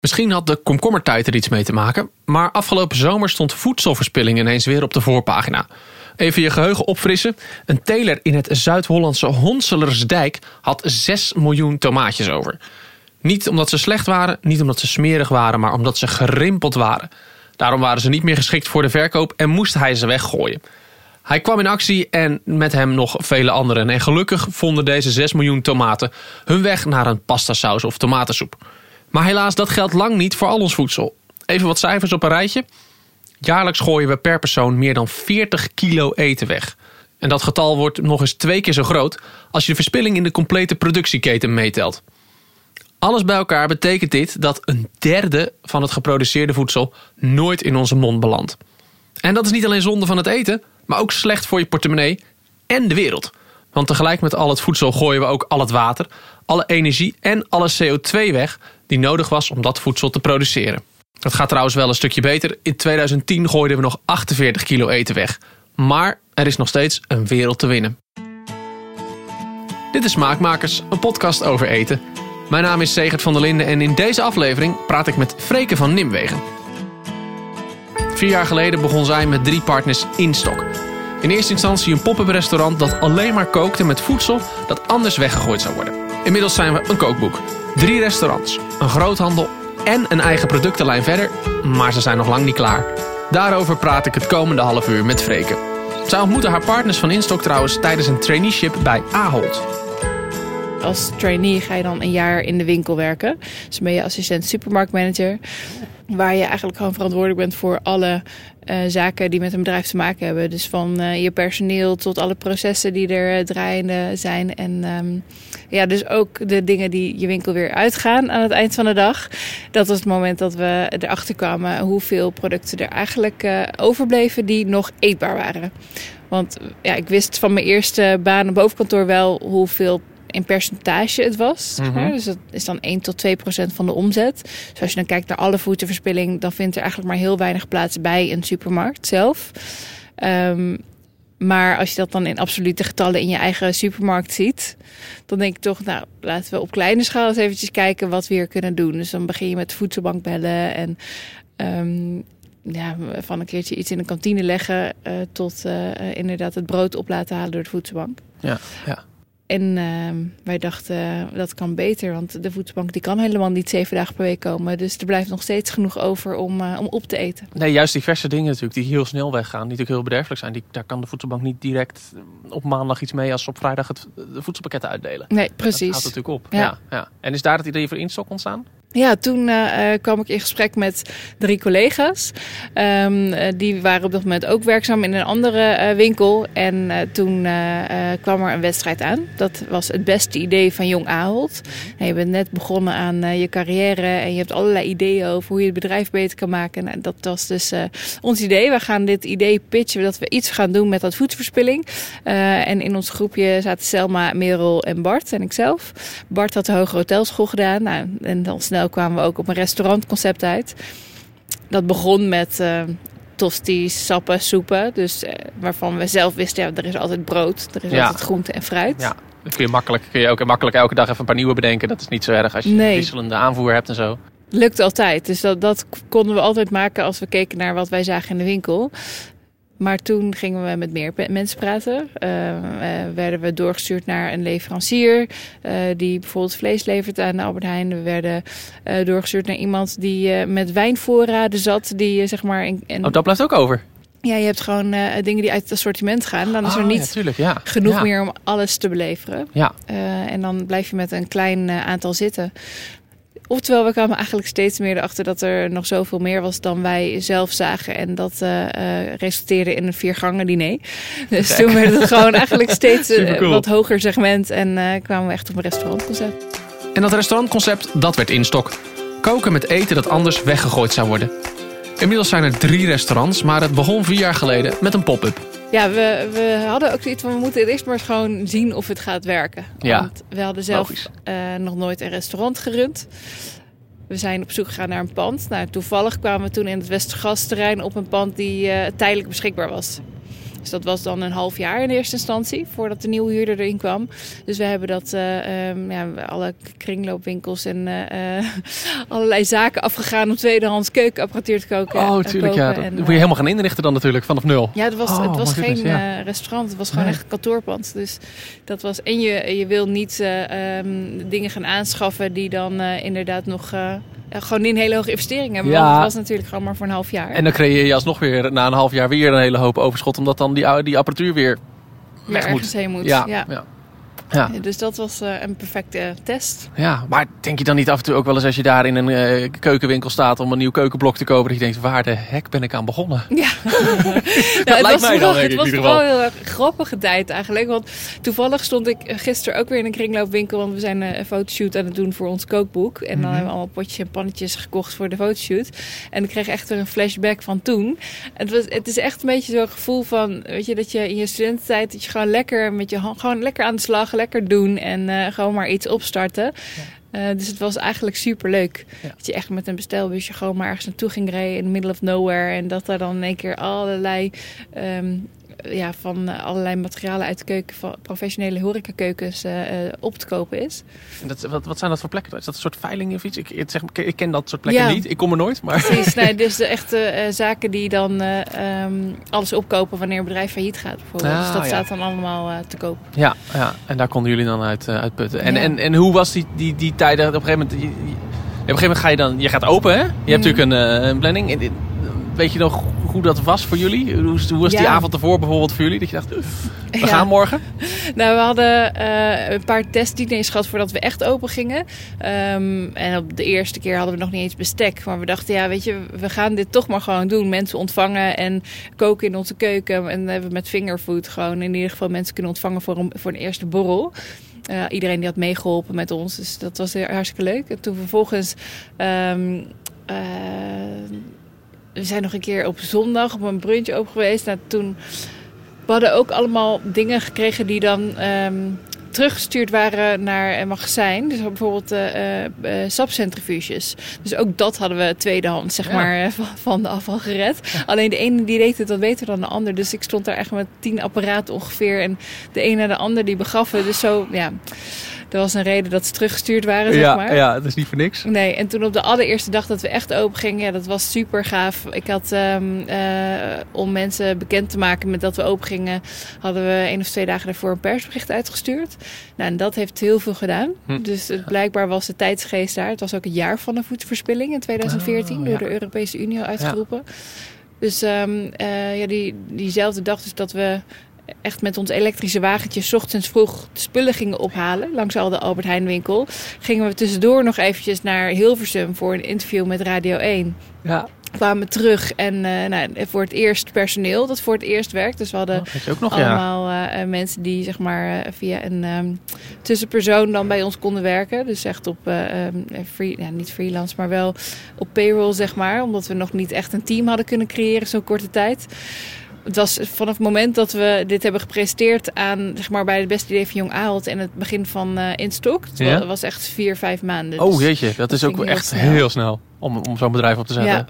Misschien had de komkommertijd er iets mee te maken, maar afgelopen zomer stond voedselverspilling ineens weer op de voorpagina. Even je geheugen opfrissen. Een teler in het Zuid-Hollandse Honselersdijk had 6 miljoen tomaatjes over. Niet omdat ze slecht waren, niet omdat ze smerig waren, maar omdat ze gerimpeld waren. Daarom waren ze niet meer geschikt voor de verkoop en moest hij ze weggooien. Hij kwam in actie en met hem nog vele anderen. En gelukkig vonden deze 6 miljoen tomaten hun weg naar een pastasaus of tomatensoep. Maar helaas, dat geldt lang niet voor al ons voedsel. Even wat cijfers op een rijtje. Jaarlijks gooien we per persoon meer dan 40 kilo eten weg. En dat getal wordt nog eens twee keer zo groot als je de verspilling in de complete productieketen meetelt. Alles bij elkaar betekent dit dat een derde van het geproduceerde voedsel nooit in onze mond belandt. En dat is niet alleen zonde van het eten, maar ook slecht voor je portemonnee en de wereld. Want tegelijk met al het voedsel gooien we ook al het water, alle energie en alle CO2 weg die nodig was om dat voedsel te produceren. Dat gaat trouwens wel een stukje beter. In 2010 gooiden we nog 48 kilo eten weg. Maar er is nog steeds een wereld te winnen. Dit is Smaakmakers, een podcast over eten. Mijn naam is Segert van der Linden en in deze aflevering praat ik met Freke van Nimwegen. Vier jaar geleden begon zij met drie partners in stok. In eerste instantie een pop-up restaurant dat alleen maar kookte met voedsel dat anders weggegooid zou worden. Inmiddels zijn we een kookboek. Drie restaurants, een groothandel en een eigen productenlijn verder, maar ze zijn nog lang niet klaar. Daarover praat ik het komende half uur met Freke. Zij ontmoette haar partners van Instok trouwens tijdens een traineeship bij Ahold. Als trainee ga je dan een jaar in de winkel werken. Dus ben je assistent supermarktmanager. Waar je eigenlijk gewoon verantwoordelijk bent voor alle uh, zaken die met een bedrijf te maken hebben. Dus van uh, je personeel tot alle processen die er uh, draaiende zijn. En um, ja, dus ook de dingen die je winkel weer uitgaan aan het eind van de dag. Dat was het moment dat we erachter kwamen hoeveel producten er eigenlijk overbleven die nog eetbaar waren. Want ja, ik wist van mijn eerste baan op bovenkantoor wel hoeveel in percentage het was. Mm -hmm. Dus dat is dan 1 tot 2 procent van de omzet. Dus als je dan kijkt naar alle voedselverspilling, dan vindt er eigenlijk maar heel weinig plaats bij een supermarkt zelf. Um, maar als je dat dan in absolute getallen in je eigen supermarkt ziet, dan denk ik toch, nou, laten we op kleine schaal eens eventjes kijken wat we hier kunnen doen. Dus dan begin je met voedselbank bellen en um, ja, van een keertje iets in de kantine leggen uh, tot uh, inderdaad het brood op laten halen door de voedselbank. Ja, ja. En uh, wij dachten, dat kan beter, want de voedselbank die kan helemaal niet zeven dagen per week komen. Dus er blijft nog steeds genoeg over om, uh, om op te eten. Nee, juist die verse dingen natuurlijk, die heel snel weggaan, die natuurlijk heel bederfelijk zijn. Die, daar kan de voedselbank niet direct op maandag iets mee als ze op vrijdag het, de voedselpakketten uitdelen. Nee, precies. Dat houdt natuurlijk op. Ja. Ja, ja. En is daar het idee voor instok ontstaan? Ja, toen uh, kwam ik in gesprek met drie collega's. Um, die waren op dat moment ook werkzaam in een andere winkel. En toen kwam er een wedstrijd aan. Dat was het beste idee van Jong Ahold. En je bent net begonnen aan je carrière en je hebt allerlei ideeën over hoe je het bedrijf beter kan maken. Nou, dat was dus ons idee. We gaan dit idee pitchen dat we iets gaan doen met dat voedselverspilling. en in ons groepje zaten Selma, Merel en Bart en ikzelf. Bart had de Hoge Hotelschool gedaan. Nou, en dan snel kwamen we ook op een restaurantconcept uit. Dat begon met uh, tosties, sappen, soepen. Dus uh, waarvan we zelf wisten, ja, er is altijd brood, er is ja. altijd groente en fruit. Ja. Dat kun je, makkelijk, kun je ook makkelijk elke dag even een paar nieuwe bedenken. Dat is niet zo erg als je nee. wisselende aanvoer hebt en zo. Lukt altijd. Dus dat, dat konden we altijd maken als we keken naar wat wij zagen in de winkel. Maar toen gingen we met meer mensen praten. Uh, uh, werden we doorgestuurd naar een leverancier uh, die bijvoorbeeld vlees levert aan Albert Heijn. We werden doorgestuurd naar iemand die met wijnvoorraden zat. Die zeg maar. In, in... Oh, dat blijft ook over. Ja, je hebt gewoon dingen die uit het assortiment gaan. Dan is er oh, niet ja, tuurlijk, ja. genoeg ja. meer om alles te beleveren. Ja. en dan blijf je met een klein aantal zitten. Oftewel, we kwamen eigenlijk steeds meer erachter dat er nog zoveel meer was dan wij zelf zagen. En dat uh, uh, resulteerde in een viergangen diner. Dus Kijk. toen werd het gewoon eigenlijk steeds een cool. wat hoger segment. En uh, kwamen we echt op een restaurantconcept. En dat restaurantconcept, dat werd instok. Koken met eten dat anders weggegooid zou worden. Inmiddels zijn er drie restaurants, maar het begon vier jaar geleden met een pop-up. Ja, we, we hadden ook zoiets van, we moeten eerst maar gewoon zien of het gaat werken. Ja, Want we hadden zelf uh, nog nooit een restaurant gerund. We zijn op zoek gegaan naar een pand. Nou, toevallig kwamen we toen in het Westergasterrein op een pand die uh, tijdelijk beschikbaar was. Dus dat was dan een half jaar in eerste instantie, voordat de nieuwe huurder erin kwam. Dus we hebben dat, uh, um, ja, alle kringloopwinkels en uh, allerlei zaken afgegaan om tweedehands keukenapparatuur te koken. Oh, tuurlijk, ja. Dat moet je helemaal gaan inrichten dan natuurlijk, vanaf nul. Ja, het was, oh, het was geen ja. restaurant, het was gewoon nee. echt kantoorpand. Dus dat was, en je, je wil niet um, dingen gaan aanschaffen die dan inderdaad nog gewoon een hele hoge investering hebben. Ja. Want het was natuurlijk gewoon maar voor een half jaar. En dan creëer je alsnog weer na een half jaar weer een hele hoop overschot. Omdat dan die, die apparatuur weer weg moet. heen moet. Ja, ja. ja. Ja. Dus dat was uh, een perfecte test. Ja, maar denk je dan niet af en toe ook wel eens als je daar in een uh, keukenwinkel staat om een nieuw keukenblok te kopen, dat je denkt, waar de hek ben ik aan begonnen? Ja, dat nou, lijkt mij dan, Het was vooral heel erg grappige tijd eigenlijk. Want toevallig stond ik gisteren ook weer in een kringloopwinkel, want we zijn een fotoshoot aan het doen voor ons kookboek. En dan mm -hmm. hebben we allemaal potjes en pannetjes gekocht voor de fotoshoot. En ik kreeg echt weer een flashback van toen. Het, was, het is echt een beetje zo'n gevoel van, weet je, dat je in je studententijd, dat je gewoon lekker met je gewoon lekker aan de slag lekker doen en uh, gewoon maar iets opstarten. Ja. Uh, dus het was eigenlijk super leuk. Ja. Dat je echt met een bestelbusje gewoon maar ergens naartoe ging rijden in the middle of nowhere. En dat er dan in één keer allerlei um, ja, van allerlei materialen uit de keuken van professionele horecakeukens uh, op te kopen is. Dat, wat, wat zijn dat voor plekken? Is dat een soort veiling of iets? Ik, ik, zeg, ik ken dat soort plekken ja. niet. Ik kom er nooit. Maar... Precies, nee, dus de echte uh, zaken die dan uh, um, alles opkopen wanneer een bedrijf failliet gaat bijvoorbeeld. Ah, dus dat ja. staat dan allemaal te koop. Ja, ja, en daar konden jullie dan uit, uitputten. En, en, en hoe was die, die, die tijden op een gegeven moment... Je, op een gegeven moment ga je dan... Je gaat open, hè? Je mm. hebt natuurlijk een, een planning. Weet je nog hoe dat was voor jullie? Hoe, hoe was die ja. avond ervoor bijvoorbeeld voor jullie? Dat je dacht, we ja. gaan morgen? Nou, we hadden uh, een paar testdiners gehad voordat we echt open gingen. Um, en op de eerste keer hadden we nog niet eens bestek. Maar we dachten, ja, weet je, we gaan dit toch maar gewoon doen. Mensen ontvangen en koken in onze keuken. En hebben we met fingerfood gewoon in ieder geval mensen kunnen ontvangen voor een, voor een eerste borrel. Uh, iedereen die had meegeholpen met ons. Dus dat was hartstikke leuk. En toen vervolgens... Um, uh, we zijn nog een keer op zondag op een brunch open geweest. Nou, toen we hadden ook allemaal dingen gekregen die dan um, teruggestuurd waren naar een magazijn. Dus bijvoorbeeld uh, uh, sapcentrifuges. Dus ook dat hadden we tweedehands zeg ja. maar, van de afval gered. Ja. Alleen de ene die deed het wat beter dan de ander. Dus ik stond daar echt met tien apparaten ongeveer. En de ene naar de ander die begaffen. Dus zo, ja... Er was een reden dat ze teruggestuurd waren, zeg ja, maar. Ja, dat is niet voor niks. Nee, en toen op de allereerste dag dat we echt open gingen, ja, dat was super gaaf. Ik had, um, uh, om mensen bekend te maken met dat we open gingen, hadden we één of twee dagen daarvoor een persbericht uitgestuurd. Nou, en dat heeft heel veel gedaan. Hm. Dus het, blijkbaar was de tijdsgeest daar. Het was ook het jaar van de voedselverspilling in 2014, oh, door de Europese Unie uitgeroepen. Dus um, uh, ja, die, diezelfde dag dus dat we echt met ons elektrische wagentje ochtends vroeg de spullen gingen ophalen langs al de Albert Heijn winkel, gingen we tussendoor nog eventjes naar Hilversum voor een interview met Radio 1. Ja. Kwamen terug en uh, nou, voor het eerst personeel dat voor het eerst werkt. Dus we hadden oh, ook nog, allemaal ja. uh, mensen die zeg maar uh, via een um, tussenpersoon dan bij ons konden werken. Dus echt op, um, free, ja, niet freelance, maar wel op payroll zeg maar. Omdat we nog niet echt een team hadden kunnen creëren zo'n korte tijd het was vanaf het moment dat we dit hebben gepresenteerd aan, zeg maar, bij het beste idee van Jong Ahold en het begin van uh, Instok. Het ja? was echt vier, vijf maanden. Oh dus jeetje, dat, dat is ook echt snel. heel snel om, om zo'n bedrijf op te zetten.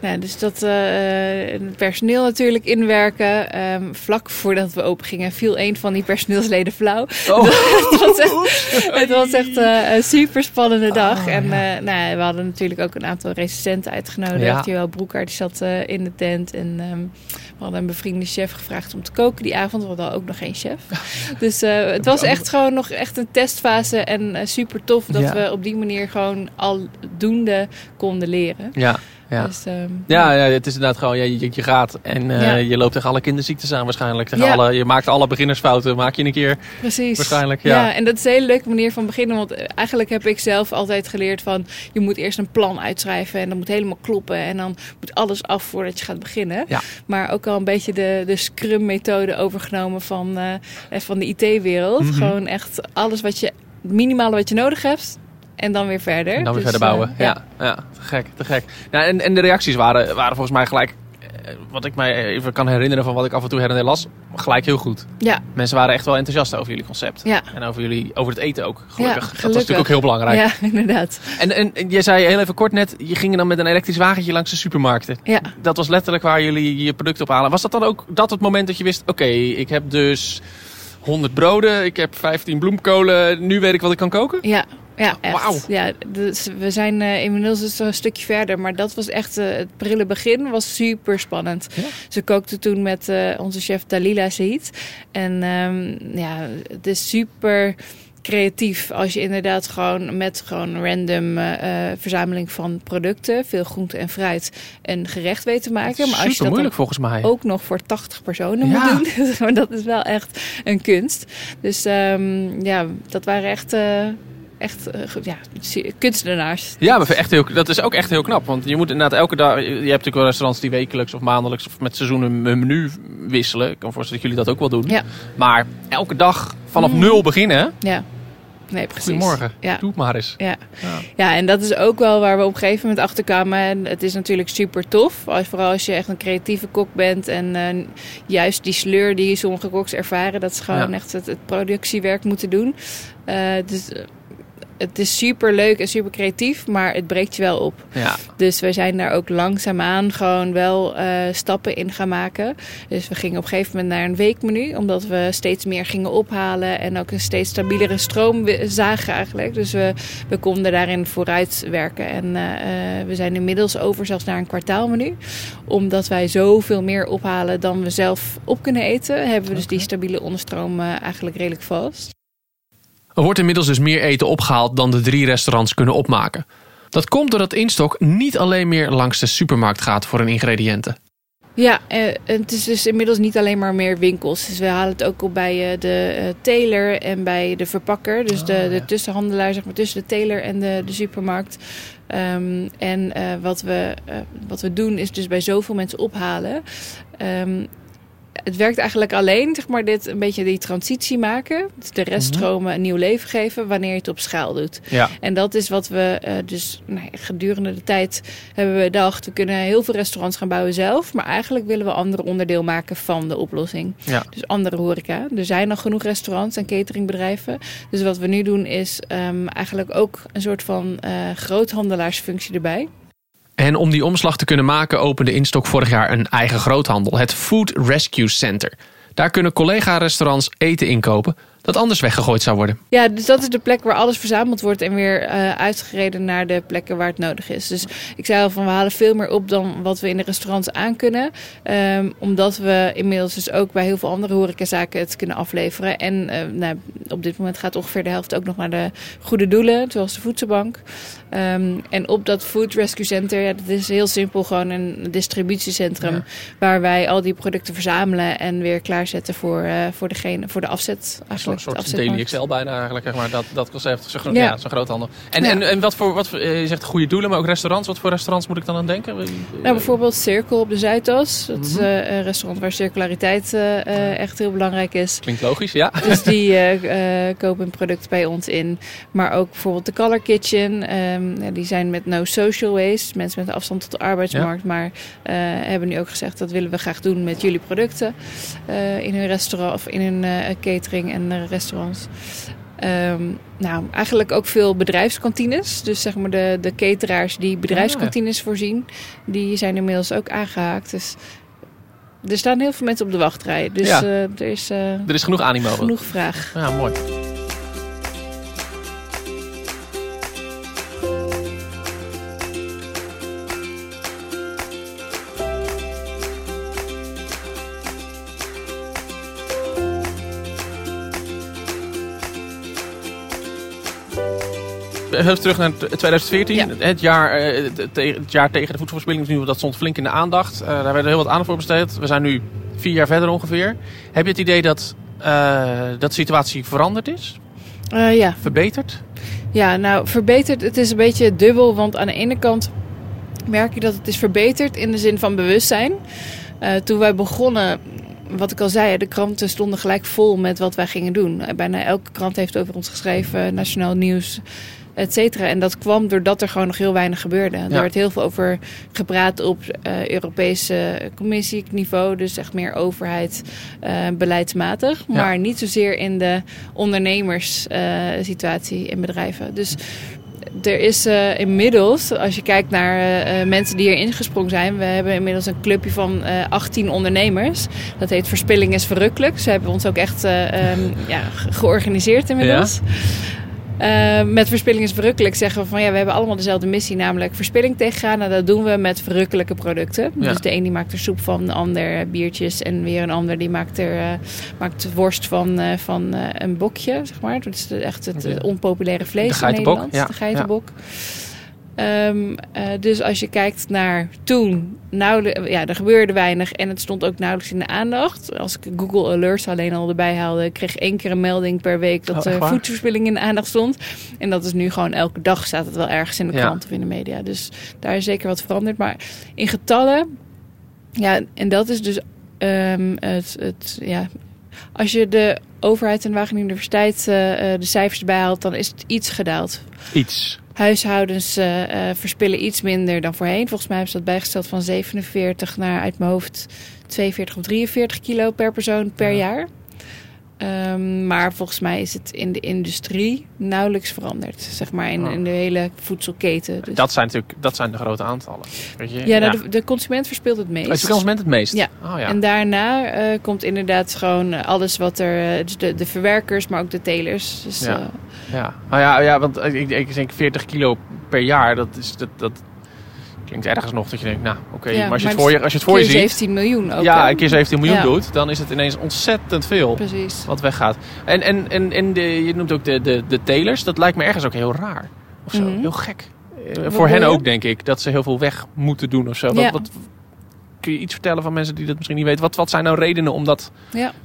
Ja. dus dat uh, personeel natuurlijk inwerken. Um, vlak voordat we open gingen viel een van die personeelsleden flauw. Oh. het was echt, het was echt uh, een super spannende dag. Oh, en uh, nou, we hadden natuurlijk ook een aantal recensenten uitgenodigd. Ja. Joël die zat in de tent. En um, we hadden een bevriende chef gevraagd om te koken die avond. We hadden ook nog geen chef. Dus het was echt gewoon nog echt een testfase. En super tof dat ja. we op die manier gewoon al doende konden leren. Ja. Ja. Dus, um, ja, ja, het is inderdaad gewoon, je, je gaat en uh, ja. je loopt tegen alle kinderziektes aan waarschijnlijk. Tegen ja. alle, je maakt alle beginnersfouten, maak je een keer. Precies. Waarschijnlijk, ja. ja. En dat is een hele leuke manier van beginnen, want eigenlijk heb ik zelf altijd geleerd van, je moet eerst een plan uitschrijven en dat moet helemaal kloppen en dan moet alles af voordat je gaat beginnen. Maar ook al een beetje de, de Scrum methode overgenomen van, uh, van de IT-wereld. Mm -hmm. Gewoon echt alles wat je, het minimale wat je nodig hebt, en dan weer verder. En dan weer dus, verder bouwen. Uh, ja. ja. Ja, te gek, te gek. Nou, en, en de reacties waren, waren volgens mij gelijk wat ik mij even kan herinneren van wat ik af en toe her en der las, gelijk heel goed. Ja, Mensen waren echt wel enthousiast over jullie concept. ja. En over, jullie, over het eten ook, gelukkig. Ja, Dat was natuurlijk ook heel belangrijk. Ja, inderdaad. En, en, en jij zei heel even kort net, je ging dan met een elektrisch wagentje langs de supermarkten. Ja. Dat was letterlijk waar jullie je product op halen. Was dat dan ook dat het moment dat je wist, oké, ik heb dus 100 broden, ik heb 15 bloemkolen, nu weet ik wat ik kan koken? Ja, ja, echt. Wauw. Ja, dus we zijn eh, inmiddels dus een stukje verder. Maar dat was echt eh, het prille begin. was super spannend. Ja? Ze kookte toen met eh, onze chef Dalila Said. En ehm, ja, het is super creatief als je inderdaad gewoon met gewoon random verzameling van producten, veel groente en fruit, een gerecht weet te maken. Maar als je dat moeilijk volgens mij. ook nog voor 80 personen Ja. moet doen. maar dat is wel echt een kunst. Dus ehm, ja, dat waren echt, echt eh, ja, kunstenaars. Ja, maar echt heel, dat is ook echt heel knap. Want je moet inderdaad elke dag... Je hebt natuurlijk wel restaurants die wekelijks of maandelijks... of met seizoenen hun menu wisselen. Ik kan voorstellen dat jullie dat ook wel doen. Ja. Maar elke dag vanaf Mm. nul beginnen. Ja, nee, precies. Goedemorgen. Ja. Doe het maar eens. Ja. Ja. ja, en dat is ook wel waar we op een gegeven moment achter kwamen. En het is natuurlijk super tof. Vooral als je echt een creatieve kok bent. En eh, juist die sleur die sommige koks ervaren. Dat ze gewoon Ja. echt het, het productiewerk moeten doen. Eh, dus het is super leuk en super creatief. Maar het breekt je wel op. Ja. Dus we zijn daar ook langzaamaan gewoon wel eh, stappen in gaan maken. Dus we gingen op een gegeven moment naar een weekmenu. Omdat we steeds meer gingen ophalen. En ook een steeds stabielere stroom zagen eigenlijk. Dus we, we konden daarin vooruit werken. En eh, eh, we zijn inmiddels over zelfs naar een kwartaalmenu. Omdat wij zoveel meer ophalen dan we zelf op kunnen eten. Hebben we dus die stabiele onderstroom eigenlijk redelijk vast. Er wordt inmiddels dus meer eten opgehaald dan de drie restaurants kunnen opmaken. Dat komt doordat Instok niet alleen meer langs de supermarkt gaat voor hun ingrediënten. Ja, eh, het is dus inmiddels niet alleen maar meer winkels. Dus we halen het ook op bij eh, de eh, teler en bij de verpakker. Dus de, Oh, de ja. tussenhandelaar, zeg maar, tussen de teler en de, de supermarkt. Ehm, en eh, wat, we, eh, wat we doen is dus bij zoveel mensen ophalen. Ehm, het werkt eigenlijk alleen, zeg maar, dit een beetje die transitie maken. Dus de reststromen een nieuw leven geven wanneer je het op schaal doet. Ja. En dat is wat we eh, dus nou, gedurende de tijd hebben we bedacht. We kunnen heel veel restaurants gaan bouwen zelf. Maar eigenlijk willen we ander onderdeel maken van de oplossing. Ja. Dus andere horeca. Er zijn al genoeg restaurants en cateringbedrijven. Dus wat we nu doen is ehm, eigenlijk ook een soort van eh, groothandelaarsfunctie erbij. En om die omslag te kunnen maken opende Instok vorig jaar een eigen groothandel, het Food Rescue Center. Daar kunnen collega-restaurants eten inkopen dat anders weggegooid zou worden. Ja, dus dat is de plek waar alles verzameld wordt en weer eh, uitgereden naar de plekken waar het nodig is. Dus ik zei al van we halen veel meer op dan wat we in de restaurants aankunnen. Ehm, omdat we inmiddels dus ook bij heel veel andere horecazaken het kunnen afleveren. En eh, nou, op dit moment gaat ongeveer de helft ook nog naar de goede doelen, zoals de voedselbank. Ehm, en op dat Food Rescue Center, ja, dat is heel simpel gewoon een distributiecentrum Ja. waar wij al die producten verzamelen en weer klaarzetten voor, eh, voor, degene, voor de afzet. Zo'n Eigenlijk, soort. Daily Excel bijna eigenlijk, zeg maar. Dat, dat concept, zo'n Ja. ja. zo'n groothandel. En, Ja. en, en wat voor, wat voor, eh, je zegt goede doelen, maar ook restaurants. Wat voor restaurants moet ik dan aan denken? Nou, bijvoorbeeld Circle op de Zuidas. Dat is Mhm. eh, een restaurant waar circulariteit eh, eh, echt heel belangrijk is. Klinkt logisch, ja. Dus die eh, eh, kopen een product bij ons in. Maar ook bijvoorbeeld de Color Kitchen. ehm, ja, die zijn met no social waste. Mensen met een afstand tot de arbeidsmarkt. Maar eh, hebben nu ook gezegd dat willen we graag doen met jullie producten. eh, in hun restaurant of in hun eh, catering en eh, restaurants. Ehm, nou, eigenlijk ook veel bedrijfskantines. Dus zeg maar de, de cateraars die bedrijfskantines voorzien. Die zijn inmiddels ook aangehaakt. Dus er staan heel veel mensen op de wachtrij. Dus Ja. eh, er is eh, Er is genoeg animo. genoeg vraag. Ja, mooi. Even terug naar 2014, Ja. het, jaar, eh, het, jaar tegen de voedselverspilling. Dat stond flink in de aandacht. Eh, daar werd heel wat aandacht voor besteed. We zijn nu vier jaar verder ongeveer. Heb je het idee dat, eh, dat de situatie veranderd is? Eh, ja. Verbeterd? ja, nou verbeterd. Het is een beetje dubbel. Want aan de ene kant merk je dat het is verbeterd in de zin van bewustzijn. Eh, toen wij begonnen, wat ik al zei, de kranten stonden gelijk vol met wat wij gingen doen. Eh, Bijna elke krant heeft over ons geschreven, nationaal nieuws. Et cetera. En dat kwam doordat er gewoon nog heel weinig gebeurde. Er Ja. werd heel veel over gepraat op eh, Europese commissieniveau. Dus echt meer overheid, eh, beleidsmatig. Ja. Maar niet zozeer in de ondernemerssituatie in bedrijven. Dus er is eh, inmiddels, als je kijkt naar eh, eh, mensen die hier ingesprongen zijn, we hebben inmiddels een clubje van eh 18 ondernemers. Dat heet Verspilling is Verrukkelijk. Ze hebben ons ook echt eh, ehm, ja, ge- georganiseerd inmiddels. Eh, met Verspilling is Verrukkelijk zeggen we van ja, we hebben allemaal dezelfde missie, namelijk verspilling tegengaan. En dat doen we met verrukkelijke producten. Ja. Dus de een die maakt er soep van, de ander biertjes en weer een ander die maakt er eh, maakt worst van, eh, van een bokje, zeg maar. Dat is echt het onpopulaire vlees in Nederland, ja, de geitenbok. Ehm, eh, dus als je kijkt naar toen, nauwelijks, ja, er gebeurde weinig en het stond ook nauwelijks in de aandacht. Als ik Google Alerts alleen al erbij haalde, kreeg ik één keer een melding per week dat Oh, er voedselverspilling in de aandacht stond. En dat is nu gewoon elke dag staat het wel ergens in de Ja. krant of in de media. Dus daar is zeker wat veranderd. Maar in getallen, ja, en dat is dus ehm, het, het, ja, als je de overheid en de Wageningen Universiteit eh, eh, de cijfers erbij haalt, dan is het iets gedaald. Iets. Huishoudens eh, eh, verspillen iets minder dan voorheen. Volgens mij hebben ze dat bijgesteld van 47 naar uit mijn hoofd 42 of 43 kilo per persoon per Ja. jaar. Ehm, maar volgens mij is het in de industrie nauwelijks veranderd. Zeg maar in, Oh. in de hele voedselketen. Dus- Dat zijn natuurlijk dat zijn de grote aantallen. Weet je? ja, nou, De, de consument verspilt het meest. Is de consument het meest? Ja. Oh, ja. En daarna eh, komt inderdaad gewoon alles wat er... dus de, de verwerkers, maar ook de telers. Dus, Ja. Ja, nou ja, ja want ik, ik denk 40 kilo per jaar, dat, is, dat, dat klinkt ergens nog dat je denkt, nou oké, Ja, maar als je maar het voor je, als je, het voor je ziet, 17 miljoen ook. ja, een keer 17 miljoen Ja. doet, dan is het ineens ontzettend veel Precies. wat weggaat. En, en, en, en de, je noemt ook de, de, de telers, dat lijkt me ergens ook heel raar. Of zo, Mhm. heel gek. Eh, Wat voor hen je? ook, denk ik, dat ze heel veel weg moeten doen of zo. Wat, Ja. wat, kun je iets vertellen van mensen die dat misschien niet weten? Wat, wat zijn nou redenen om, dat,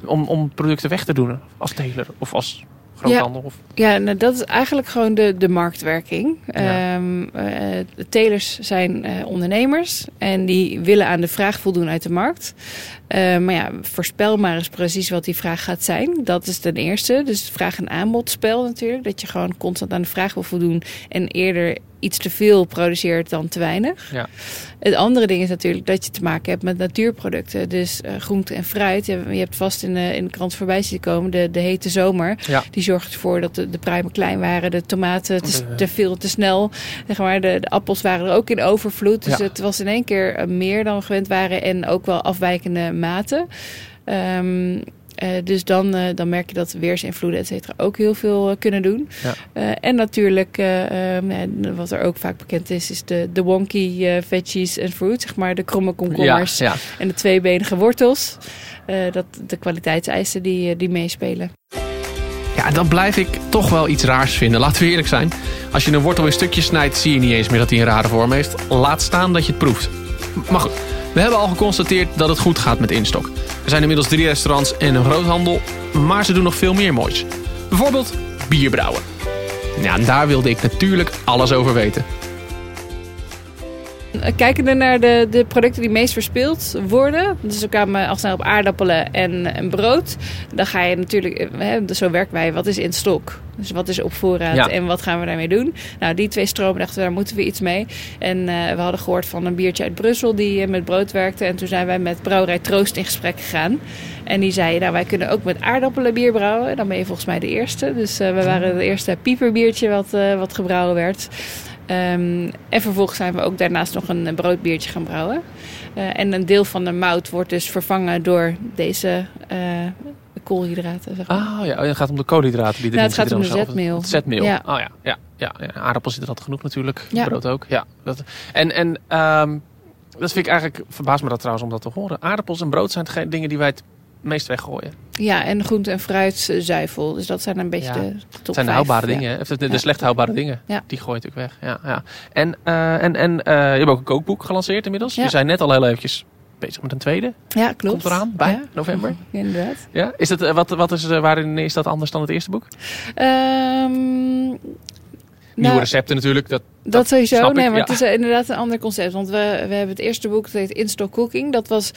om, om producten weg te doen als teler of als groothandel? Of, Ja, nou, dat is eigenlijk gewoon de, de marktwerking. Ja. Ehm, eh, telers zijn eh, ondernemers en die willen aan de vraag voldoen uit de markt. Eh, maar ja, voorspel maar eens precies wat die vraag gaat zijn. Dat is ten eerste. Dus vraag- en aanbodspel natuurlijk. Dat je gewoon constant aan de vraag wil voldoen en eerder iets te veel produceert dan te weinig. Ja. Het andere ding is natuurlijk dat je te maken hebt met natuurproducten. Dus eh, groente en fruit. Je, hebt vast in de, in de krant voorbij zien komen de, de hete zomer. Ja. Die zorgt ervoor dat de, de pruimen klein waren, de tomaten te, De- te veel, te snel. Zeg maar, de, de appels waren er ook in overvloed. Dus Ja. het was in één keer eh, meer dan we gewend waren en ook wel afwijkende maten. Ehm, eh, dus dan, eh, dan merk je dat weersinvloeden et cetera ook heel veel eh, kunnen doen. Ja. En natuurlijk, ja, wat er ook vaak bekend is, is de, de wonky veggies en fruit. Zeg maar de kromme komkommers ja, ja. en de tweebenige wortels. Dat, de kwaliteitseisen die, die meespelen. Ja, dan blijf ik toch wel iets raars vinden. Laten we eerlijk zijn. Als je een wortel in stukjes snijdt, zie je niet eens meer dat hij een rare vorm heeft. Laat staan dat je het proeft. Maar goed, we hebben al geconstateerd dat het goed gaat met Instok. Er zijn inmiddels drie restaurants en een groothandel, maar ze doen nog veel meer moois. Bijvoorbeeld bierbrouwen. Ja, daar wilde ik natuurlijk alles over weten. Eh, Kijkende naar de, de producten die meest verspild worden, dus we kwamen al snel op aardappelen en, en brood, dan ga je natuurlijk, eh, hè, zo werken wij, wat is in stok? Dus wat is op voorraad Ja. en wat gaan we daarmee doen? Nou, die twee stromen dachten we, daar moeten we iets mee. En eh, we hadden gehoord van een biertje uit Brussel die met brood werkte. En toen zijn wij met brouwerij Troost in gesprek gegaan. En die zei, nou wij kunnen ook met aardappelen bier brouwen. Dan ben je volgens mij de eerste. Dus we waren het eerste pieperbiertje wat, wat gebrouwen werd. Ehm, en vervolgens zijn we ook daarnaast nog een broodbiertje gaan brouwen. Eh, en een deel van de mout wordt dus vervangen door deze eh, koolhydraten. Zeg maar. Ah ja, het gaat om de koolhydraten die erin Nou, het gaat om de zetmeel. Het zetmeel. Ja. Oh ja, ja, ja, ja. Aardappels zitten dat genoeg natuurlijk. Ja. Brood ook. Ja. Dat, en en ehm, dat vind ik eigenlijk, verbaast me dat trouwens om dat te horen. Aardappels en brood zijn geen dingen die wij het meest weggooien. Ja, en groente en fruit eh, zuivel. Dus dat zijn een beetje Ja. de top Het zijn de houdbare dingen? Of de, slecht houdbare dingen. Ja. Die gooi je natuurlijk weg. Ja, ja. En, eh, en, en eh, je hebt ook een kookboek gelanceerd inmiddels. Ja. Je zei net al heel eventjes bezig met een tweede. Ja, klopt. Komt eraan, bij Ja. november. Ja, inderdaad. Ja? Is dat, wat, wat is, waarin is dat anders dan het eerste boek? Ehm, Nieuwe nou, recepten natuurlijk, dat Dat, sowieso. ik, nee, maar ja. het is inderdaad een ander concept. Want we, we hebben het eerste boek, dat heet Instock Cooking. Dat was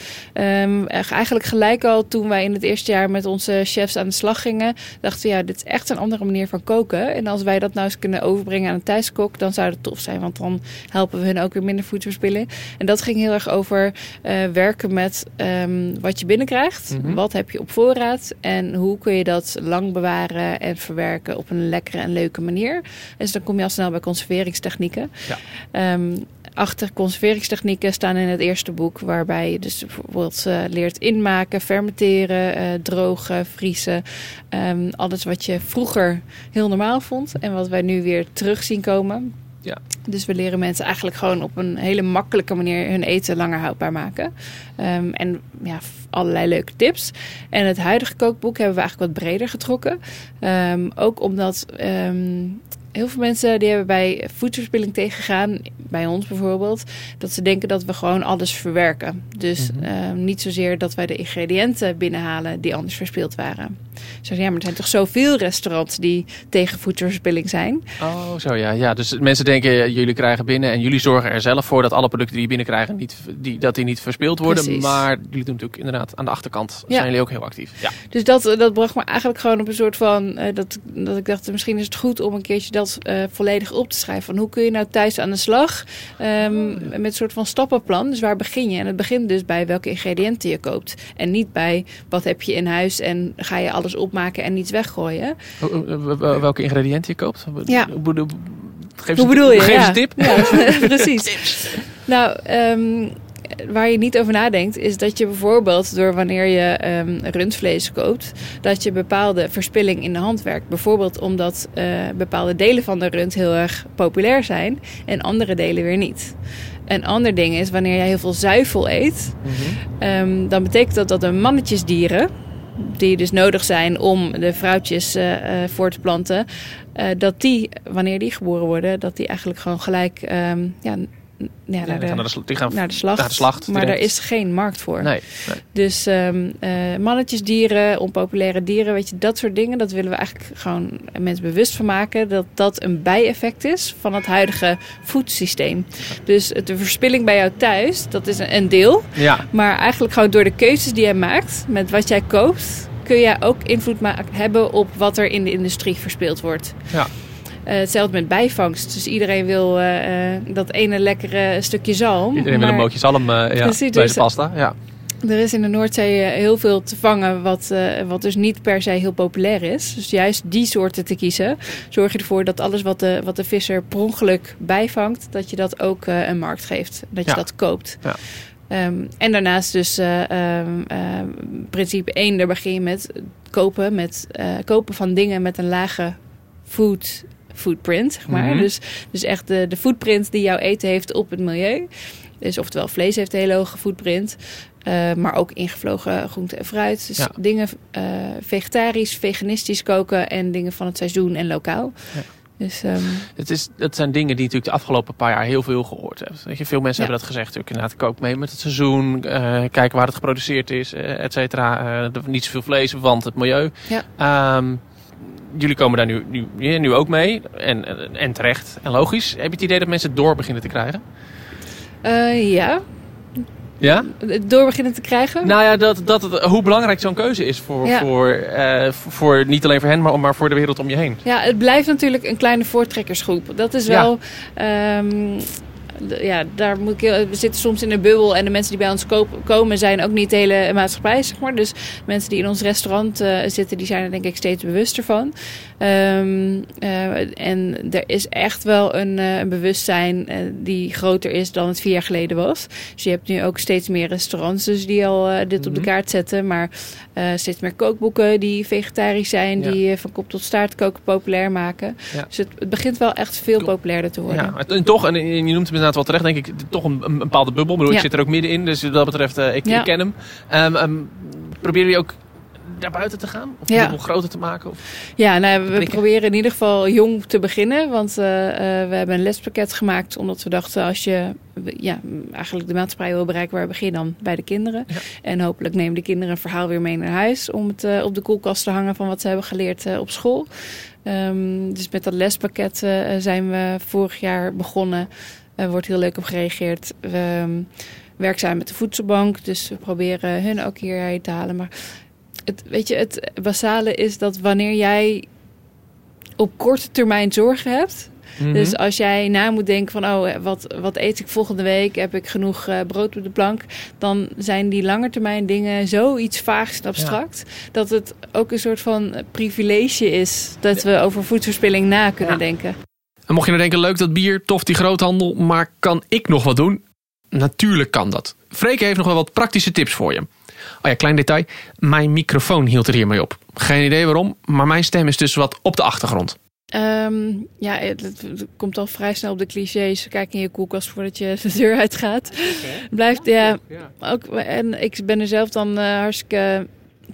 echt eigenlijk gelijk al toen wij in het eerste jaar met onze chefs aan de slag gingen. Dachten we, ja, dit is echt een andere manier van koken. En als wij dat nou eens kunnen overbrengen aan een thuiskok, dan zou dat tof zijn. Want dan helpen we hun ook weer minder voedselverspilling. En dat ging heel erg over eh, werken met ehm, wat je binnenkrijgt. Mhm. Wat heb je op voorraad? En hoe kun je dat lang bewaren en verwerken op een lekkere en leuke manier? Dus dan kom je al snel bij conserveringstechnieken. Ja. Ehm, achter conserveringstechnieken staan in het eerste boek, waarbij je dus bijvoorbeeld eh, leert inmaken, fermenteren, eh, drogen, vriezen. Ehm, alles wat je vroeger heel normaal vond en wat wij nu weer terug zien komen. Ja. Dus we leren mensen eigenlijk gewoon op een hele makkelijke manier hun eten langer houdbaar maken. Ehm, en ja, allerlei leuke tips. En het huidige kookboek hebben we eigenlijk wat breder getrokken. Ook omdat heel veel mensen die hebben bij voedselverspilling tegengegaan, bij ons bijvoorbeeld, dat ze denken dat we gewoon alles verwerken. Dus Mhm. ehm, niet zozeer dat wij de ingrediënten binnenhalen die anders verspild waren. Ze zeggen, ja, maar er zijn toch zoveel restaurants die tegen voedselverspilling zijn. Oh, zo ja. ja. Dus mensen denken, eh, jullie krijgen binnen en jullie zorgen er zelf voor dat alle producten die je binnenkrijgen, niet, die, dat die niet verspild worden. Precies. Maar jullie doen natuurlijk inderdaad aan de achterkant. Ja. Zijn jullie ook heel actief. Ja. Dus dat, dat bracht me eigenlijk gewoon op een soort van. eh, dat, dat ik dacht, misschien is het goed om een keertje dat eh, volledig op te schrijven. Van hoe kun je nou thuis aan de slag? ehm, met een soort van stappenplan. Dus waar begin je? En het begint dus bij welke ingrediënten je koopt. En niet bij wat heb je in huis en ga je alles opmaken en niets weggooien. Wel- Welke ingrediënten je koopt? Ja. Hoe bedoel- Geef Hoe bedoel je? Geef ja. een tip. Ja, precies. Nou, ehm, waar je niet over nadenkt, is dat je bijvoorbeeld door wanneer je ehm, rundvlees koopt, dat je bepaalde verspilling in de hand werkt. Bijvoorbeeld omdat eh, bepaalde delen van de rund heel erg populair zijn en andere delen weer niet. Een ander ding is wanneer jij heel veel zuivel eet, Mhm. Ehm, dan betekent dat dat de mannetjesdieren, die dus nodig zijn om de vrouwtjes eh, eh, voor te planten, eh, dat die, wanneer die geboren worden, dat die eigenlijk gewoon gelijk ehm, ja, ja, naar, gaan de, naar de, sl- die gaan naar de slacht. naar de slacht maar daar is geen markt voor. Nee, nee. Dus ehm, eh, mannetjesdieren, onpopulaire dieren, weet je, dat soort dingen, dat willen we eigenlijk gewoon mensen bewust van maken. Dat dat een bijeffect is van het huidige voedselsysteem. Dus de verspilling bij jou thuis, dat is een, deel. Ja, Maar eigenlijk gewoon door de keuzes die jij maakt met wat jij koopt, kun jij ook invloed hebben op wat er in de industrie verspeeld wordt. Ja. Eh, hetzelfde met bijvangst. Dus iedereen wil eh, eh, dat ene lekkere stukje zalm. iedereen wil een maar mootje zalm ja, Precies, bij dus- de pasta. Ja. Er is in de Noordzee heel veel te vangen wat, wat dus niet per se heel populair is. Dus juist die soorten te kiezen, zorg je ervoor dat alles wat de, wat de visser per ongeluk bijvangt, dat je dat ook een markt geeft. Dat je Ja. dat koopt. Ja. Ehm, en daarnaast dus ehm, principe 1, daar begin je met kopen, met kopen van dingen met een lage food footprint, zeg maar. Mhm. Dus, dus echt de, de footprint die jouw eten heeft op het milieu. Dus oftewel vlees heeft een hele hoge footprint. eh, maar ook ingevlogen groente en fruit. Dus Ja. dingen eh, vegetarisch, veganistisch koken en dingen van het seizoen en lokaal. Ja. Dus ehm, Het, is, het zijn dingen die natuurlijk de afgelopen paar jaar heel veel gehoord hebben. Weet je, veel mensen Ja. hebben dat gezegd. Natuurlijk, inderdaad, kook mee met het seizoen. eh, kijken waar het geproduceerd is, et cetera. Niet zoveel vlees, want het milieu. Ja. Ehm, jullie komen daar nu, nu, nu ook mee. En, en, terecht. En logisch. Heb je het idee dat mensen het door beginnen te krijgen? eh, ja, Ja? door beginnen te krijgen. Nou ja, dat, dat hoe belangrijk zo'n keuze is voor, Ja. voor, eh, voor niet alleen voor hen, maar, maar voor de wereld om je heen. Ja, het blijft natuurlijk een kleine voortrekkersgroep. Dat is wel. ehm, ja, daar moet ik we zitten soms in een bubbel en de mensen die bij ons koop- komen zijn ook niet de hele maatschappij, zeg maar. Dus mensen die in ons restaurant eh, zitten, die zijn er denk ik steeds bewuster van. Ehm, eh, en er is echt wel een, eh, een bewustzijn die groter is dan het vier jaar geleden was. Dus je hebt nu ook steeds meer restaurants dus die al dit op de Mhm. kaart zetten. Maar steeds meer kookboeken die vegetarisch zijn, Ja. die van kop tot staart koken populair maken. Ja. Dus het, het begint wel echt veel populairder te worden. Ja, en toch, en je noemt hem inderdaad wel terecht, denk ik, toch een, een bepaalde bubbel. Ik, bedoel, ik zit er ook middenin, dus wat dat betreft, eh, ik, Ja. ik ken hem. Ehm, proberen jullie ook naar buiten te gaan? Of de Ja. bubbel groter te maken? Of? Ja, nou, we prikken. proberen in ieder geval jong te beginnen. Want eh, eh, we hebben een lespakket gemaakt. Omdat we dachten, als je ja, eigenlijk de maatschappij wil bereiken, waar begin dan? Bij de kinderen. Ja. En hopelijk nemen de kinderen een verhaal weer mee naar huis. Om het op de koelkast te hangen van wat ze hebben geleerd op school. Ehm, dus met dat lespakket zijn we vorig jaar begonnen. Er wordt heel leuk op gereageerd. We werken samen met de voedselbank, dus we proberen hun ook hierheen te halen. Maar het, weet je, het basale is dat wanneer jij op korte termijn zorgen hebt, Mhm. Dus als jij na moet denken van, oh, wat, wat eet ik volgende week? Heb ik genoeg uh, brood op de plank? Dan zijn die langetermijn dingen zoiets vaags en abstract. Dat het ook een soort van privilege is dat we over voedselverspilling na kunnen denken. En mocht je nou denken, leuk dat bier, tof die groothandel, maar kan ik nog wat doen? Natuurlijk kan dat. Freke heeft nog wel wat praktische tips voor je. Oh ja, klein detail. Mijn microfoon hield er hiermee op. Geen idee waarom, maar mijn stem is dus wat op de achtergrond. Um, ja, het, komt al vrij snel op de clichés. Kijk in je koelkast voordat je de deur uitgaat. Okay. Blijft, ja, ook, en ik ben er zelf dan uh, hartstikke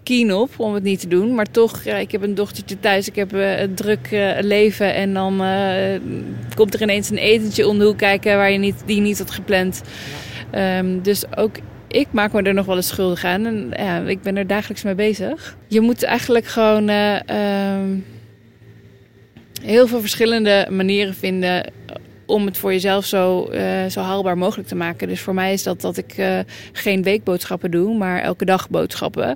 keen op om het niet te doen. Maar toch, ja, ik heb een dochtertje thuis. Ik heb uh, een druk uh, leven. En dan komt er ineens een etentje om de hoek kijken waar je niet, die je niet had gepland. Um, dus ook ik maak me er nog wel eens schuldig aan. En ja, ik ben er dagelijks mee bezig. Je moet eigenlijk gewoon... Um, heel veel verschillende manieren vinden om het voor jezelf zo, uh, zo haalbaar mogelijk te maken. Dus voor mij is dat dat ik uh, geen weekboodschappen doe, maar elke dag boodschappen.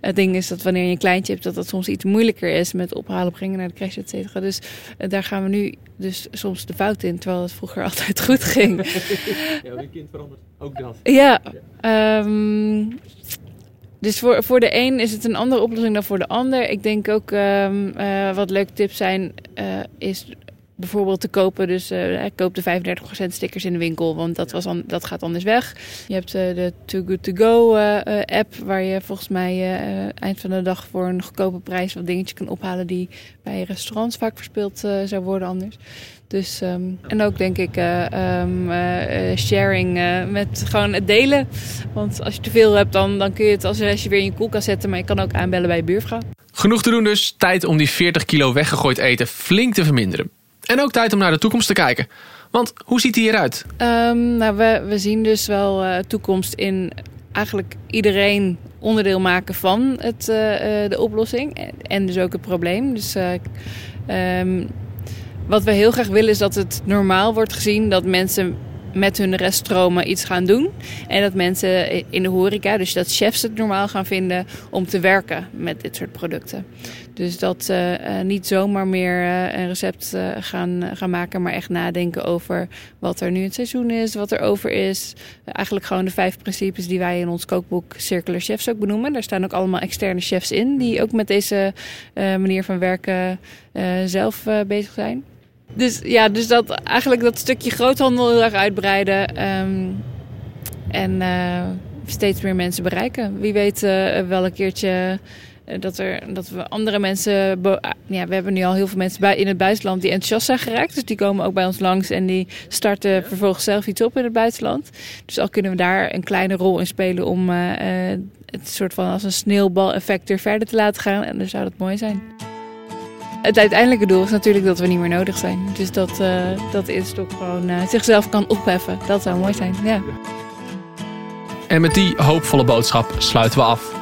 Het ding is dat wanneer je een kleintje hebt, dat dat soms iets moeilijker is met ophalen, brengen naar de crash, et cetera. Dus uh, daar gaan we nu dus soms de fout in, terwijl het vroeger altijd goed ging. ja, je kind verandert ook dat. Ja, ja. Um, dus voor, voor de een is het een andere oplossing dan voor de ander. Ik denk ook um, uh, wat leuke tips zijn, uh, is bijvoorbeeld te kopen. Dus uh, ik koop de 35% stickers in de winkel, want dat, was an, dat gaat anders weg. Je hebt uh, de Too Good To Go uh, app, waar je volgens mij eind van de dag voor een goedkope prijs wat dingetjes kan ophalen die bij restaurants vaak verspeeld zou worden anders. Dus, um, en ook denk ik uh, um, uh, sharing uh, met gewoon het delen. Want als je te veel hebt, dan, dan kun je het als, als je weer in je koelkast zetten. Maar je kan ook aanbellen bij je buurvrouw. Genoeg te doen dus. Tijd om die 40 kilo weggegooid eten flink te verminderen. En ook tijd om naar de toekomst te kijken. Want hoe ziet die eruit? Um, nou, we, we zien dus wel uh, toekomst in eigenlijk iedereen onderdeel maken van het, uh, de oplossing. En dus ook het probleem. Dus um, wat we heel graag willen is dat het normaal wordt gezien dat mensen met hun reststromen iets gaan doen. En dat mensen in de horeca, dus dat chefs het normaal gaan vinden om te werken met dit soort producten. Dus dat uh, niet zomaar meer uh, een recept uh, gaan, gaan maken, maar echt nadenken over wat er nu het seizoen is, wat er over is. eigenlijk gewoon de vijf principes die wij in ons kookboek Circular Chefs ook benoemen. Daar staan ook allemaal externe chefs in die ook met deze manier van werken zelf bezig zijn. Dus ja, dus dat eigenlijk dat stukje groothandel heel erg uitbreiden. Um, en steeds meer mensen bereiken. Wie weet wel een keertje dat, er, dat we andere mensen. Ja, we hebben nu al heel veel mensen bij, in het buitenland die enthousiast zijn geraakt. Dus die komen ook bij ons langs en die starten vervolgens zelf iets op in het buitenland. Dus al kunnen we daar een kleine rol in spelen om het soort van als een sneeuwbal-effect er verder te laten gaan. En dan zou dat mooi zijn. Het uiteindelijke doel is natuurlijk dat we niet meer nodig zijn. Dus dat, uh, dat Instok gewoon uh, zichzelf kan opheffen. Dat zou mooi zijn, ja. En met die hoopvolle boodschap sluiten we af.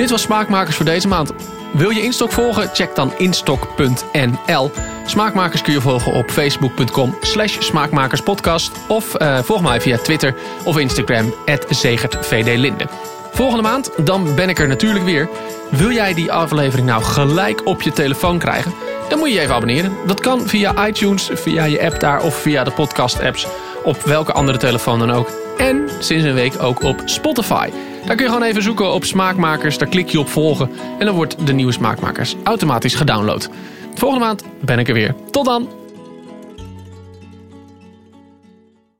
Dit was Smaakmakers voor deze maand. Wil je Instok volgen? Check dan instok.nl. Smaakmakers kun je volgen op facebook.com slash smaakmakerspodcast. Of uh, volg mij via Twitter of Instagram, zegertvdlinde. Volgende maand, dan ben ik er natuurlijk weer. Wil jij die aflevering nou gelijk op je telefoon krijgen? Dan moet je je even abonneren. Dat kan via iTunes, via je app daar of via de podcast-apps. Op welke andere telefoon dan ook. En sinds een week ook op Spotify. Daar kun je gewoon even zoeken op Smaakmakers. Daar klik je op volgen. En dan wordt de nieuwe Smaakmakers automatisch gedownload. Volgende maand ben ik er weer. Tot dan!